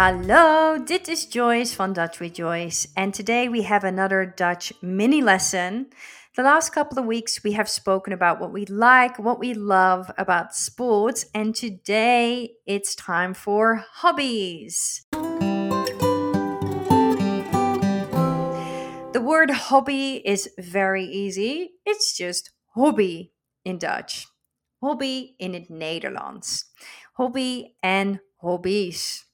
Hallo, dit is Joyce van Dutch with Joyce, and today we have another Dutch mini lesson. The last couple of weeks we have spoken about what we like, what we love about sports, and today it's time for hobbies. The word hobby is very easy. It's just hobby in Dutch. Hobby in het Nederlands. Hobby and hobbies.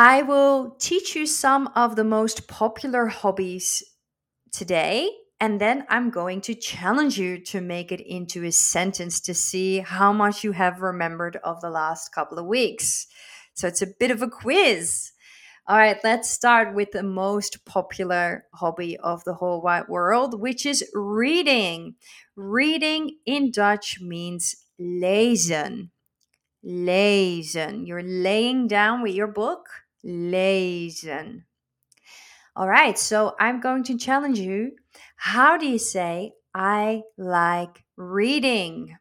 I will teach you some of the most popular hobbies today, and then I'm going to challenge you to make it into a sentence to see how much you have remembered of the last couple of weeks. So it's a bit of a quiz. All right, let's start with the most popular hobby of the whole wide world, which is reading. Reading in Dutch means lezen. Lezen. You're laying down with your book lezen. All right, so I'm going to challenge you. How do you say, I like reading?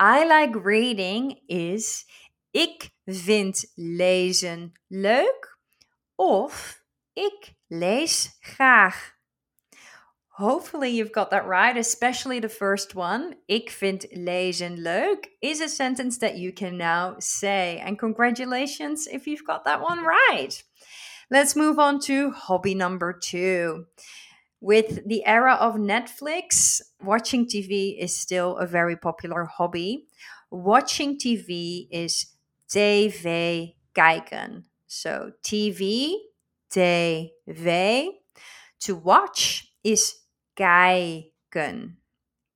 I like reading is ik vind lezen leuk of ik lees graag. Hopefully, you've got that right, especially the first one. Ik vind lezen leuk is a sentence that you can now say. And congratulations if you've got that one right. Let's move on to hobby number two. With the era of Netflix, watching TV is still a very popular hobby. Watching TV is tv kijken. So TV, tv. To watch is kijken.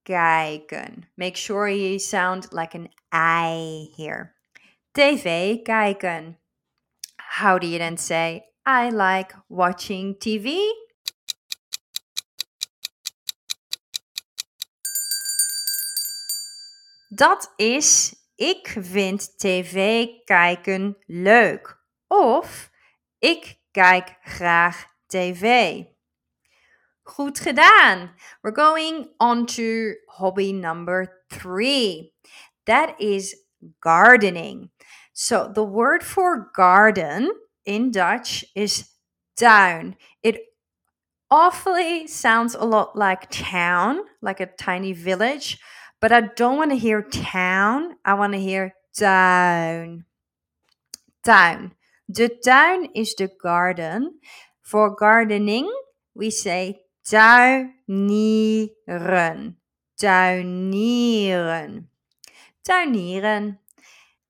Kijken. Make sure you sound like an I here. TV kijken. How do you then say, I like watching TV? Dat is, ik vind tv kijken leuk. Of, ik kijk graag tv. Goed gedaan. We're going on to hobby number three. That is gardening. So the word for garden in Dutch is tuin. It awfully sounds a lot like town, like a tiny village, but I don't want to hear town. I want to hear tuin. Tuin. The tuin is the garden. For gardening, we say tuinieren. Tuinieren. Tuinieren.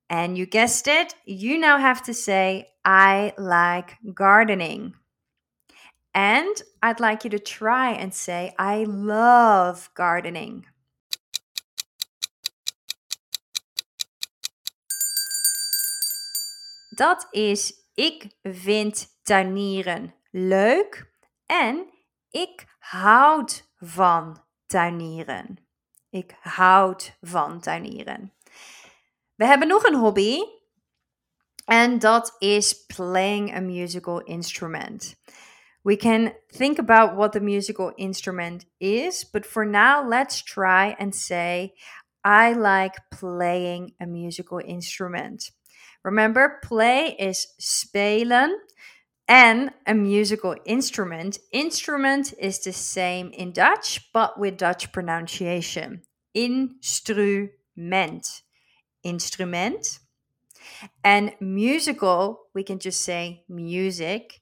And you guessed it, you now have to say, I like gardening. And I'd like you to try and say, I love gardening. Dat is, ik vind tuinieren leuk en ik houd van tuinieren. Ik houd van tuinieren. We hebben nog een hobby. En dat is playing a musical instrument. We can think about what the musical instrument is, but for now, let's try and say, I like playing a musical instrument. Remember, play is spelen and a musical instrument. Instrument is the same in Dutch, but with Dutch pronunciation. Instrument. Instrument. And musical, we can just say music.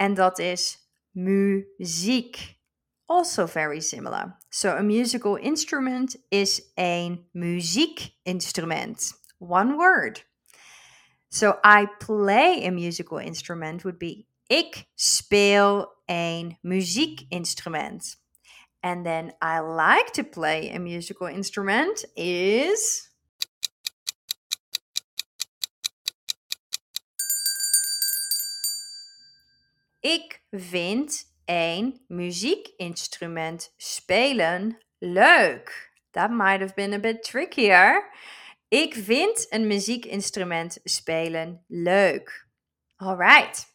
And that is muziek. Also very similar. So a musical instrument is een muziekinstrument. One word. So I play a musical instrument would be ik speel een muziekinstrument. And then I like to play a musical instrument is Ik vind een muziekinstrument spelen leuk. That might have been a bit trickier. Ik vind een muziekinstrument spelen leuk. Alright.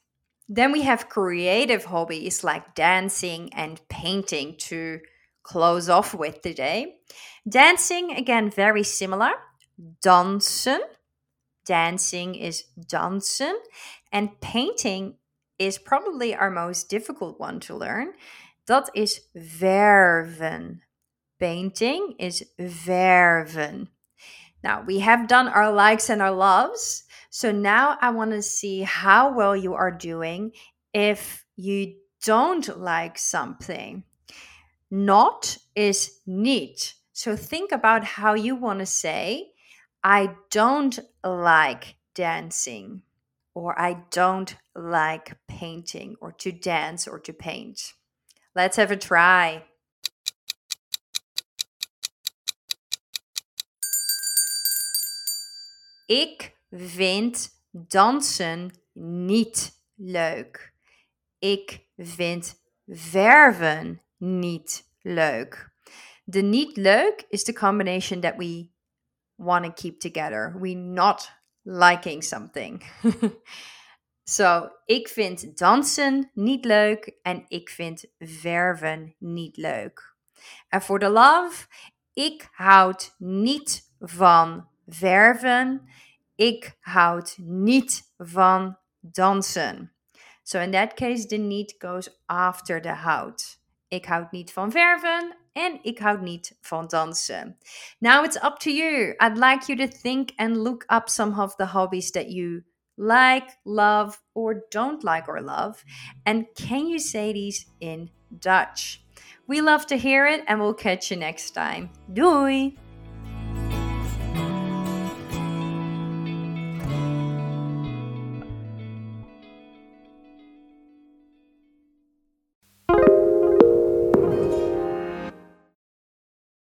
Then we have creative hobbies like dancing and painting to close off with today. Dancing, again, very similar. Dansen. Dancing is dansen. And painting is probably our most difficult one to learn. Dat is verven. Painting is verven. Now, we have done our likes and our loves. So now I want to see how well you are doing if you don't like something. Not is niet. So think about how you want to say, I don't like dancing, or I don't like painting, or to dance or to paint. Let's have a try. Ik vind dansen niet leuk. Ik vind verven niet leuk. The niet leuk is the combination that we want to keep together. We not liking something. so, ik vind dansen niet leuk en ik vind verven niet leuk. En voor de love, ik houd niet van verven. Ik houd niet van dansen. So in that case, the niet goes after the houd. Ik houd niet van verven en ik houd niet van dansen. Now it's up to you. I'd like you to think and look up some of the hobbies that you like, love, or don't like or love. And can you say these in Dutch? We love to hear it and we'll catch you next time. Doei!